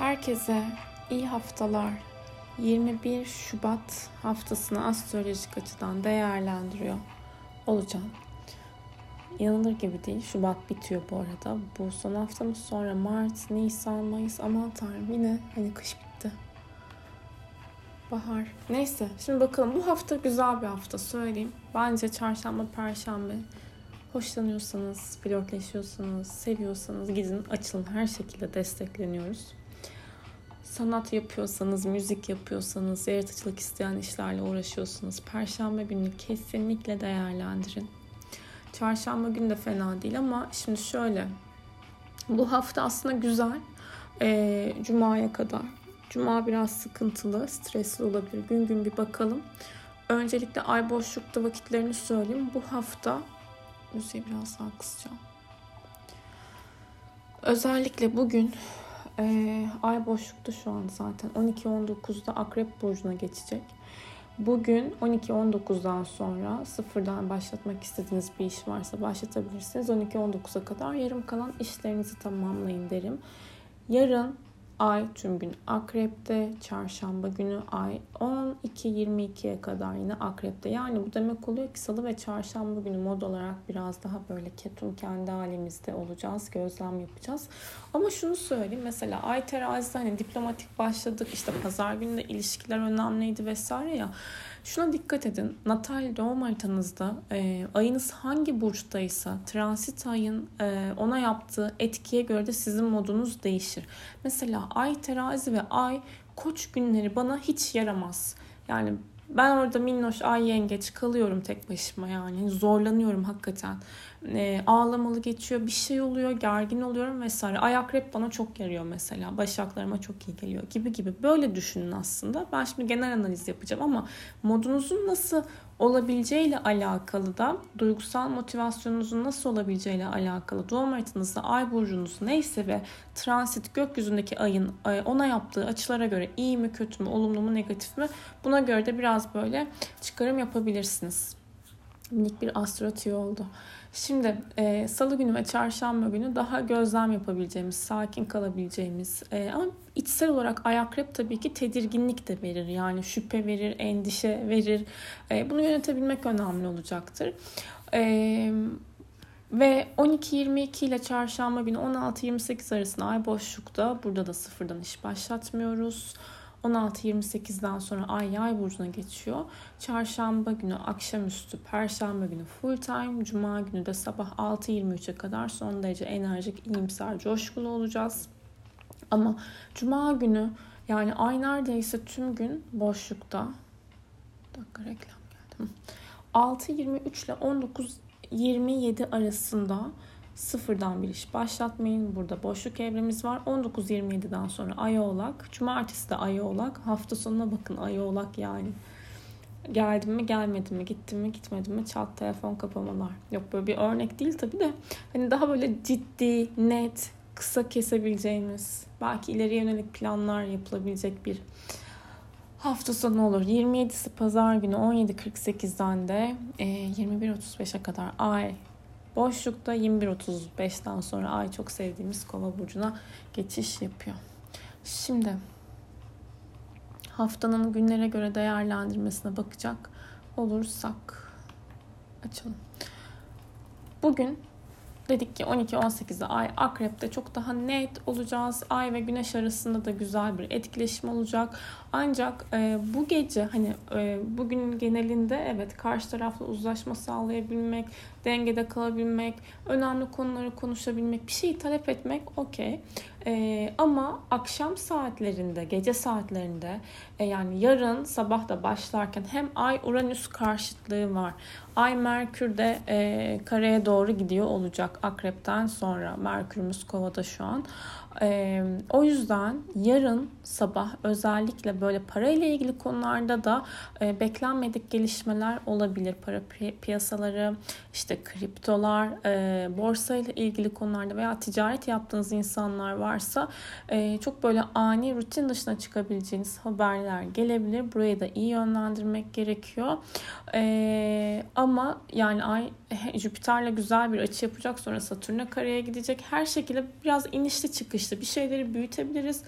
Herkese iyi haftalar. 21 Şubat haftasını astrolojik açıdan değerlendiriyor olacağım. Yanılır gibi değil. Şubat bitiyor bu arada. Bu son haftamız sonra Mart, Nisan, Mayıs aman tanrım yine hani kış bitti. Bahar. Neyse şimdi bakalım bu hafta güzel bir hafta söyleyeyim. Bence çarşamba, perşembe hoşlanıyorsanız, flörtleşiyorsanız, seviyorsanız gidin açılın her şekilde destekleniyoruz sanat yapıyorsanız, müzik yapıyorsanız, yaratıcılık isteyen işlerle uğraşıyorsunuz. Perşembe günü kesinlikle değerlendirin. Çarşamba günü de fena değil ama şimdi şöyle. Bu hafta aslında güzel. E, Cuma'ya kadar. Cuma biraz sıkıntılı, stresli olabilir. Gün gün bir bakalım. Öncelikle ay boşlukta vakitlerini söyleyeyim. Bu hafta müziği biraz daha kısacağım. Özellikle bugün ee, ay boşlukta şu an zaten. 12-19'da Akrep Burcu'na geçecek. Bugün 12-19'dan sonra sıfırdan başlatmak istediğiniz bir iş varsa başlatabilirsiniz. 12-19'a kadar yarım kalan işlerinizi tamamlayın derim. Yarın Ay tüm gün akrepte, çarşamba günü ay 12-22'ye kadar yine akrepte. Yani bu demek oluyor ki salı ve çarşamba günü mod olarak biraz daha böyle ketum kendi halimizde olacağız, gözlem yapacağız. Ama şunu söyleyeyim mesela ay terazide hani diplomatik başladık işte pazar günü de ilişkiler önemliydi vesaire ya. Şuna dikkat edin. Natal doğum haritanızda e, ayınız hangi burçtaysa transit ayın e, ona yaptığı etkiye göre de sizin modunuz değişir. Mesela ay terazi ve ay koç günleri bana hiç yaramaz. Yani ben orada minnoş ay yengeç kalıyorum tek başıma yani. Zorlanıyorum hakikaten. E, ağlamalı geçiyor, bir şey oluyor, gergin oluyorum vesaire. Ay akrep bana çok yarıyor mesela. Başaklarıma çok iyi geliyor gibi gibi. Böyle düşünün aslında. Ben şimdi genel analiz yapacağım ama modunuzun nasıl olabileceğiyle alakalı da duygusal motivasyonunuzun nasıl olabileceğiyle alakalı doğum haritanızda ay burcunuz neyse ve transit gökyüzündeki ayın e, ona yaptığı açılara göre iyi mi kötü mü olumlu mu negatif mi buna göre de biraz böyle çıkarım yapabilirsiniz. Minik bir astro oldu. Şimdi e, salı günü ve çarşamba günü daha gözlem yapabileceğimiz, sakin kalabileceğimiz e, ama içsel olarak ayakrep tabii ki tedirginlik de verir. Yani şüphe verir, endişe verir. E, bunu yönetebilmek önemli olacaktır. E, ve 12-22 ile çarşamba günü 16-28 arasında ay boşlukta. Burada da sıfırdan iş başlatmıyoruz. 16-28'den sonra ay yay burcuna geçiyor. Çarşamba günü akşamüstü, perşembe günü full time, cuma günü de sabah 6-23'e kadar son derece enerjik, iyimser, coşkulu olacağız. Ama cuma günü yani ay neredeyse tüm gün boşlukta. Bir dakika reklam geldi. 6-23 ile 19-27 arasında Sıfırdan bir iş başlatmayın. Burada boşluk evremiz var. 19-27'den sonra Ay Oğlak. Cumartesi de Ay Oğlak. Hafta sonuna bakın Ay Oğlak yani. Geldim mi gelmedim mi gittim mi gitmedim mi çat telefon kapamalar. Yok böyle bir örnek değil tabi de. Hani daha böyle ciddi, net, kısa kesebileceğimiz belki ileriye yönelik planlar yapılabilecek bir hafta sonu olur. 27'si pazar günü 17.48'den de 21.35'e kadar ay Boşlukta 21.35'ten sonra ay çok sevdiğimiz kova burcuna geçiş yapıyor. Şimdi haftanın günlere göre değerlendirmesine bakacak olursak açalım. Bugün dedik ki 12-18'de ay akrepte çok daha net olacağız. Ay ve güneş arasında da güzel bir etkileşim olacak. Ancak e, bu gece hani e, bugün genelinde evet karşı tarafla uzlaşma sağlayabilmek, dengede kalabilmek, önemli konuları konuşabilmek, bir şeyi talep etmek okey. E, ama akşam saatlerinde, gece saatlerinde e, yani yarın sabah da başlarken hem Ay Uranüs karşıtlığı var. Ay Merkür de e, kareye doğru gidiyor olacak akrepten sonra. Merkürümüz kovada şu an. Ee, o yüzden yarın sabah özellikle böyle para ile ilgili konularda da e, beklenmedik gelişmeler olabilir. Para pi- piyasaları, işte kriptolar, e, borsa ile ilgili konularda veya ticaret yaptığınız insanlar varsa e, çok böyle ani rutin dışına çıkabileceğiniz haberler gelebilir. Burayı da iyi yönlendirmek gerekiyor. E, ama yani ay Jüpiter'le güzel bir açı yapacak sonra Satürn'e kareye gidecek. Her şekilde biraz inişli çıkışlı bir şeyleri büyütebiliriz.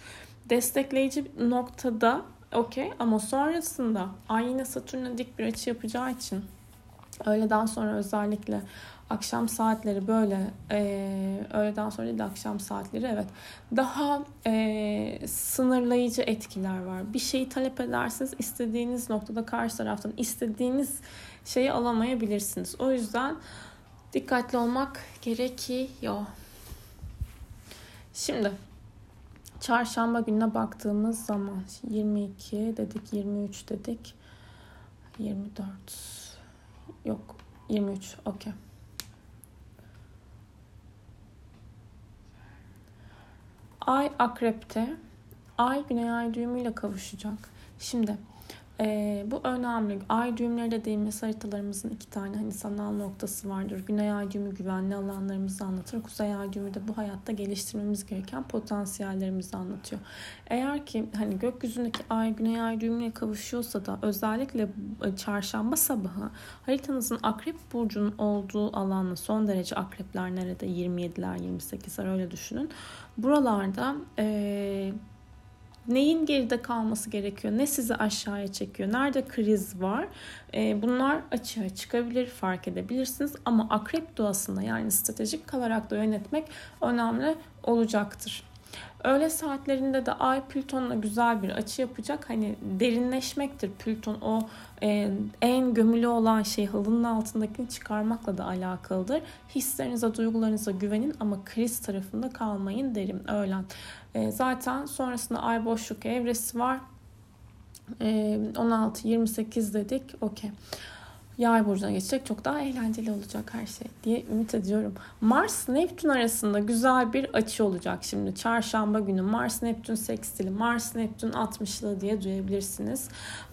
destekleyici noktada okey ama sonrasında ay yine Satürn'e dik bir açı yapacağı için öğleden sonra özellikle akşam saatleri böyle e, öğleden sonra değil de akşam saatleri evet daha e, sınırlayıcı etkiler var. Bir şeyi talep ederseniz istediğiniz noktada karşı taraftan istediğiniz şeyi alamayabilirsiniz. O yüzden dikkatli olmak gerekiyor. Şimdi çarşamba gününe baktığımız zaman 22 dedik 23 dedik 24 yok 23 okey. Ay akrepte. Ay güney ay düğümüyle kavuşacak. Şimdi e, bu önemli. Ay düğümleri dediğimiz haritalarımızın iki tane hani sanal noktası vardır. Güney ay düğümü güvenli alanlarımızı anlatır. Kuzey ay düğümü de bu hayatta geliştirmemiz gereken potansiyellerimizi anlatıyor. Eğer ki hani gökyüzündeki ay güney ay düğümüne kavuşuyorsa da özellikle çarşamba sabahı haritanızın akrep burcunun olduğu alanla son derece akrepler nerede 27'ler 28'ler öyle düşünün. Buralarda eee neyin geride kalması gerekiyor, ne sizi aşağıya çekiyor, nerede kriz var e, bunlar açığa çıkabilir, fark edebilirsiniz ama akrep doğasında yani stratejik kalarak da yönetmek önemli olacaktır. Öğle saatlerinde de Ay Plüton'la güzel bir açı yapacak. Hani derinleşmektir Plüton o e, en gömülü olan şey halının altındakini çıkarmakla da alakalıdır. Hislerinize, duygularınıza güvenin ama kriz tarafında kalmayın derim öğlen. E, zaten sonrasında Ay boşluk evresi var. E, 16-28 dedik. Okey yay burcuna geçecek. Çok daha eğlenceli olacak her şey diye ümit ediyorum. Mars Neptün arasında güzel bir açı olacak şimdi. Çarşamba günü Mars Neptün sekstili, Mars Neptün 60'lı diye duyabilirsiniz.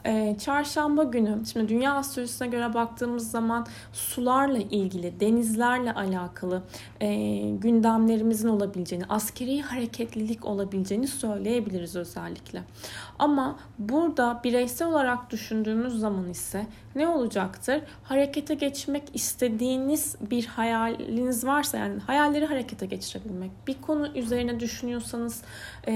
Ee, çarşamba günü şimdi dünya astrolojisine göre baktığımız zaman sularla ilgili, denizlerle alakalı e, gündemlerimizin olabileceğini, askeri hareketlilik olabileceğini söyleyebiliriz özellikle. Ama burada bireysel olarak düşündüğümüz zaman ise ne olacaktır? Harekete geçmek istediğiniz bir hayaliniz varsa yani hayalleri harekete geçirebilmek. Bir konu üzerine düşünüyorsanız e,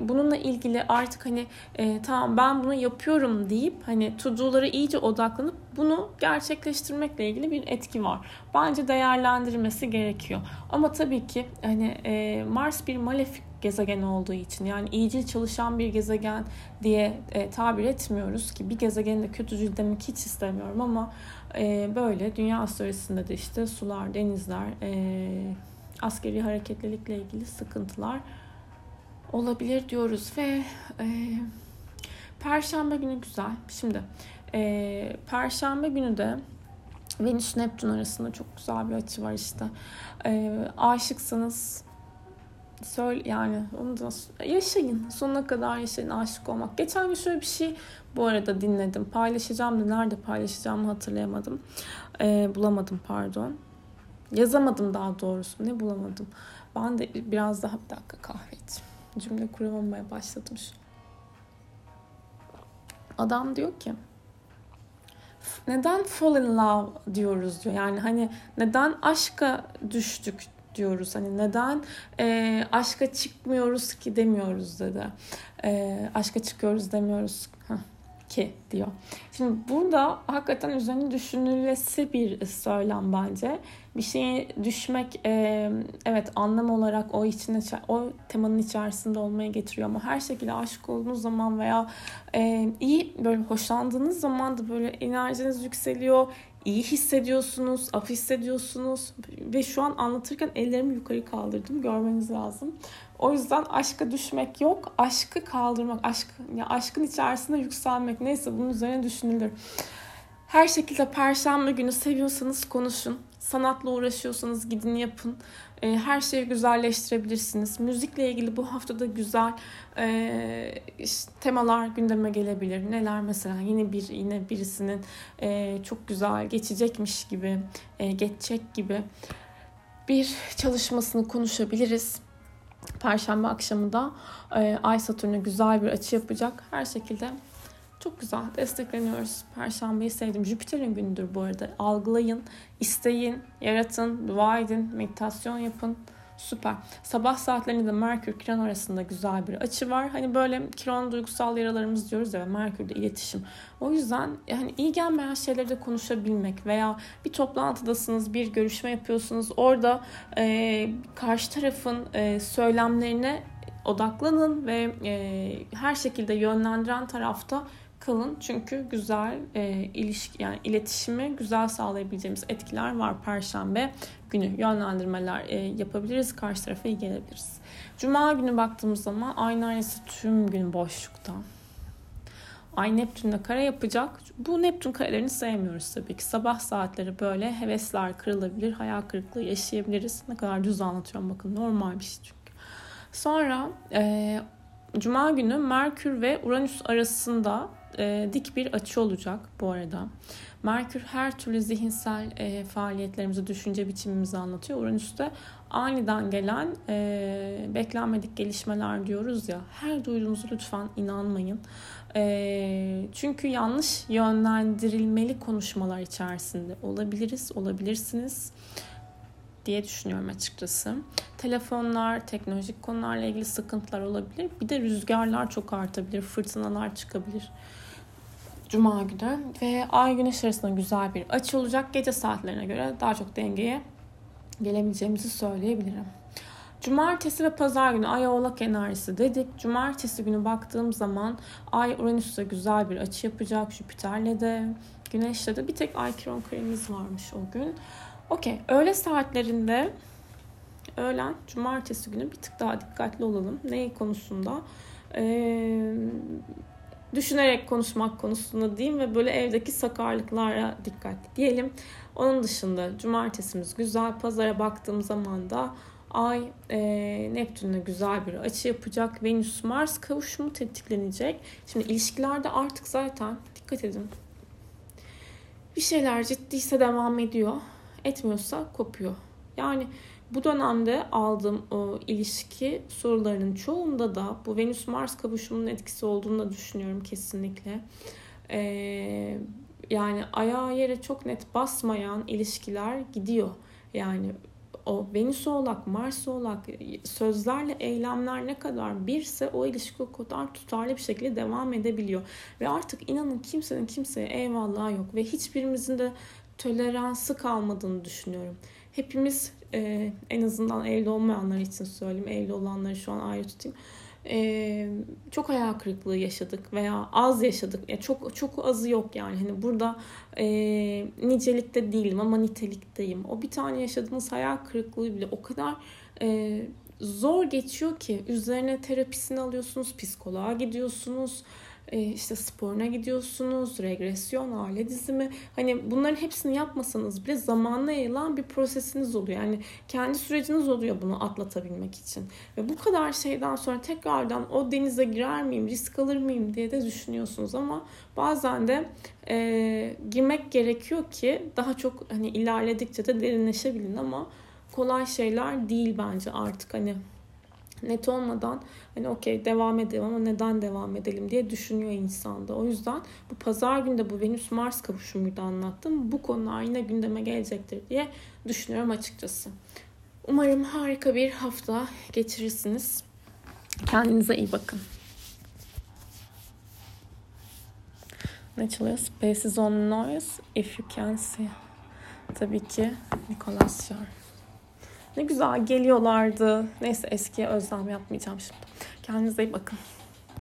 bununla ilgili artık hani e, tamam ben bunu yapıyorum deyip hani to do'lara iyice odaklanıp bunu gerçekleştirmekle ilgili bir etki var. Bence değerlendirmesi gerekiyor. Ama tabii ki hani e, Mars bir malefik gezegen olduğu için yani iyicil çalışan bir gezegen diye e, tabir etmiyoruz ki bir gezegenin de kötücül demek hiç istemiyorum ama e, böyle dünya astrolojisinde de işte sular, denizler, e, askeri hareketlilikle ilgili sıkıntılar olabilir diyoruz ve e, Perşembe günü güzel. Şimdi e, Perşembe günü de Venüs Neptün arasında çok güzel bir açı var işte. E, aşıksanız söyle yani onu da yaşayın. Sonuna kadar yaşayın aşık olmak. Geçen gün şöyle bir şey bu arada dinledim. Paylaşacağım da nerede paylaşacağımı hatırlayamadım. Ee, bulamadım pardon. Yazamadım daha doğrusu. Ne bulamadım. Ben de biraz daha bir dakika kahve içeyim. Cümle kuramamaya başladım şu. Adam diyor ki neden fall in love diyoruz diyor. Yani hani neden aşka düştük diyoruz. Hani neden e, aşka çıkmıyoruz ki demiyoruz dedi. E, aşka çıkıyoruz demiyoruz ki diyor. Şimdi burada hakikaten üzerine düşünülesi bir söylem bence. Bir şeye düşmek e, evet anlam olarak o içinde o temanın içerisinde olmaya getiriyor ama her şekilde aşık olduğunuz zaman veya e, iyi böyle hoşlandığınız zaman da böyle enerjiniz yükseliyor, iyi hissediyorsunuz, af hissediyorsunuz ve şu an anlatırken ellerimi yukarı kaldırdım. Görmeniz lazım. O yüzden aşka düşmek yok. Aşkı kaldırmak, aşk ya aşkın içerisinde yükselmek neyse bunun üzerine düşünülür. Her şekilde perşembe günü seviyorsanız konuşun. Sanatla uğraşıyorsanız gidin yapın. E, her şeyi güzelleştirebilirsiniz. Müzikle ilgili bu haftada güzel e, işte, temalar gündeme gelebilir. Neler mesela yine bir yine birisinin e, çok güzel geçecekmiş gibi, e, geçecek gibi bir çalışmasını konuşabiliriz. Perşembe akşamı da e, Ay Satürn'e güzel bir açı yapacak. Her şekilde çok güzel destekleniyoruz. Perşembeyi sevdim. Jüpiter'in günüdür bu arada. Algılayın, isteyin, yaratın, dua edin, meditasyon yapın. Süper. Sabah saatlerinde Merkür Kiron arasında güzel bir açı var. Hani böyle Kiron duygusal yaralarımız diyoruz ya Merkür'de iletişim. O yüzden yani iyi gelmeyen şeyleri de konuşabilmek veya bir toplantıdasınız, bir görüşme yapıyorsunuz. Orada e, karşı tarafın e, söylemlerine odaklanın ve e, her şekilde yönlendiren tarafta kalın çünkü güzel e, ilişki yani iletişimi güzel sağlayabileceğimiz etkiler var perşembe günü yönlendirmeler e, yapabiliriz karşı tarafa iyi gelebiliriz. Cuma günü baktığımız zaman ay neredeyse tüm gün boşlukta. Ay Neptün'le kare yapacak. Bu Neptün karelerini sevmiyoruz tabii ki. Sabah saatleri böyle hevesler kırılabilir, hayal kırıklığı yaşayabiliriz. Ne kadar düz anlatıyorum bakın normal bir şey çünkü. Sonra e, Cuma günü Merkür ve Uranüs arasında e, dik bir açı olacak bu arada. Merkür her türlü zihinsel e, faaliyetlerimizi, düşünce biçimimizi anlatıyor. Uranüs de aniden gelen e, beklenmedik gelişmeler diyoruz ya. Her duyduğunuzu lütfen inanmayın. E, çünkü yanlış yönlendirilmeli konuşmalar içerisinde olabiliriz, olabilirsiniz diye düşünüyorum açıkçası. Telefonlar, teknolojik konularla ilgili sıkıntılar olabilir. Bir de rüzgarlar çok artabilir, fırtınalar çıkabilir. Cuma günü ve ay güneş arasında güzel bir açı olacak. Gece saatlerine göre daha çok dengeye gelebileceğimizi söyleyebilirim. Cumartesi ve pazar günü ay oğlak enerjisi dedik. Cumartesi günü baktığım zaman ay Uranüs'te güzel bir açı yapacak. Jüpiter'le de Güneş'le de bir tek ay kiron karemiz varmış o gün. Okey. Öğle saatlerinde öğlen cumartesi günü bir tık daha dikkatli olalım. Neyi konusunda? Ee, düşünerek konuşmak konusunda diyeyim ve böyle evdeki sakarlıklara dikkat diyelim. Onun dışında cumartesimiz güzel. Pazara baktığım zaman da Ay e, Neptün'le güzel bir açı yapacak. Venüs Mars kavuşumu tetiklenecek. Şimdi ilişkilerde artık zaten dikkat edin. Bir şeyler ciddiyse devam ediyor. Etmiyorsa kopuyor. Yani bu dönemde aldığım o ilişki sorularının çoğunda da bu Venüs-Mars kavuşumunun etkisi olduğunu da düşünüyorum kesinlikle. Ee, yani ayağa yere çok net basmayan ilişkiler gidiyor. Yani o Venüs oğlak, Mars oğlak sözlerle eylemler ne kadar birse o ilişki o kadar tutarlı bir şekilde devam edebiliyor. Ve artık inanın kimsenin kimseye eyvallah yok ve hiçbirimizin de toleransı kalmadığını düşünüyorum. Hepimiz e, en azından evli olmayanlar için söyleyeyim. Evli olanları şu an ayrı tutayım. E, çok hayal kırıklığı yaşadık veya az yaşadık. Ya çok çok azı yok yani. Hani burada e, nicelikte değilim ama nitelikteyim. O bir tane yaşadığınız hayal kırıklığı bile o kadar e, zor geçiyor ki üzerine terapisini alıyorsunuz, psikoloğa gidiyorsunuz işte sporuna gidiyorsunuz, regresyon, aile dizimi. Hani bunların hepsini yapmasanız bile zamanla yayılan bir prosesiniz oluyor. Yani kendi süreciniz oluyor bunu atlatabilmek için. Ve bu kadar şeyden sonra tekrardan o denize girer miyim, risk alır mıyım diye de düşünüyorsunuz ama bazen de e, girmek gerekiyor ki daha çok hani ilerledikçe de derinleşebilin ama kolay şeyler değil bence artık hani net olmadan hani okey devam edelim ama neden devam edelim diye düşünüyor insanda. O yüzden bu pazar günde bu Venüs Mars kavuşumuydu anlattım. Bu konular yine gündeme gelecektir diye düşünüyorum açıkçası. Umarım harika bir hafta geçirirsiniz. Kendinize iyi bakın. Ne çalıyor? Spaces on Noise, If You Can See. Tabii ki Nicolas Jarre. Ne güzel geliyorlardı. Neyse eskiye özlem yapmayacağım şimdi. Kendinize iyi bakın.